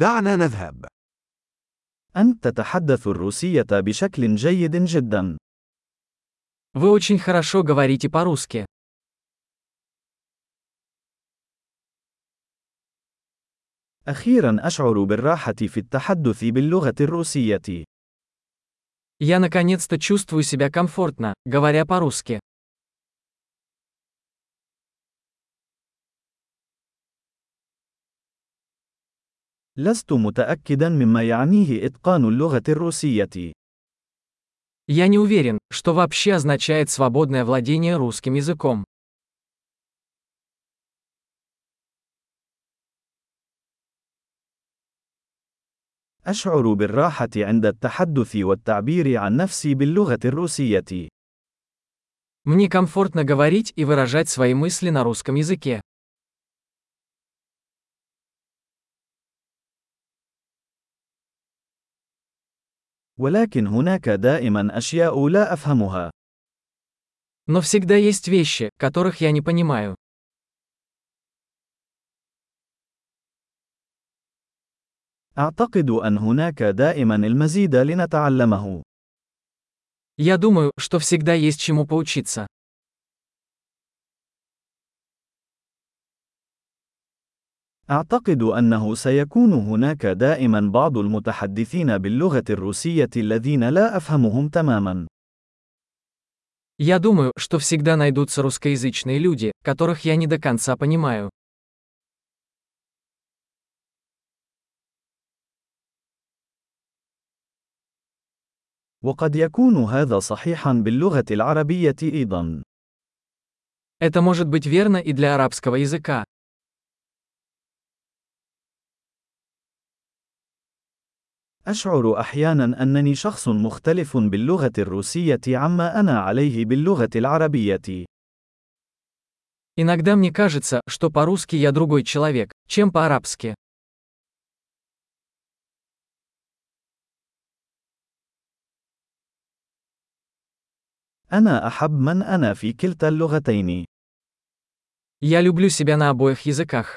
دعنا نذهب. أنت تتحدث الروسية بشكل جيد جدا. Вы очень хорошо говорите по-русски. أخيرا أشعر بالراحة في التحدث باللغة الروسية. Я наконец-то чувствую себя комфортно, говоря по-русски. لست متأكدا مما يعنيه إتقان اللغة الروسية. Я не уверен, что вообще означает свободное владение русским языком. أشعر بالراحة عند التحدث والتعبير عن نفسي باللغة الروسية. Мне комфортно говорить и выражать свои мысли на русском языке. ولكن هناك دائما أشياء لا أفهمها. Но всегда есть вещи, которых я не понимаю. أعتقد أن هناك دائما المزيد لنتعلمه. Я думаю, что всегда есть чему поучиться. أعتقد أنه سيكون هناك دائما بعض المتحدثين باللغة الروسية الذين لا أفهمهم تماما. Я думаю, что всегда найдутся русскоязычные люди, которых я не до конца понимаю. وقد يكون هذا صحيحا باللغة العربية أيضا. Это может быть верно и для арабского языка. أشعر أحيانا أنني شخص مختلف باللغة الروسية عما أنا عليه باللغة العربية. Иногда мне кажется, что по-русски я другой человек, чем по-арабски. أنا أحب من أنا في كلتا اللغتين. Я люблю себя на обоих языках.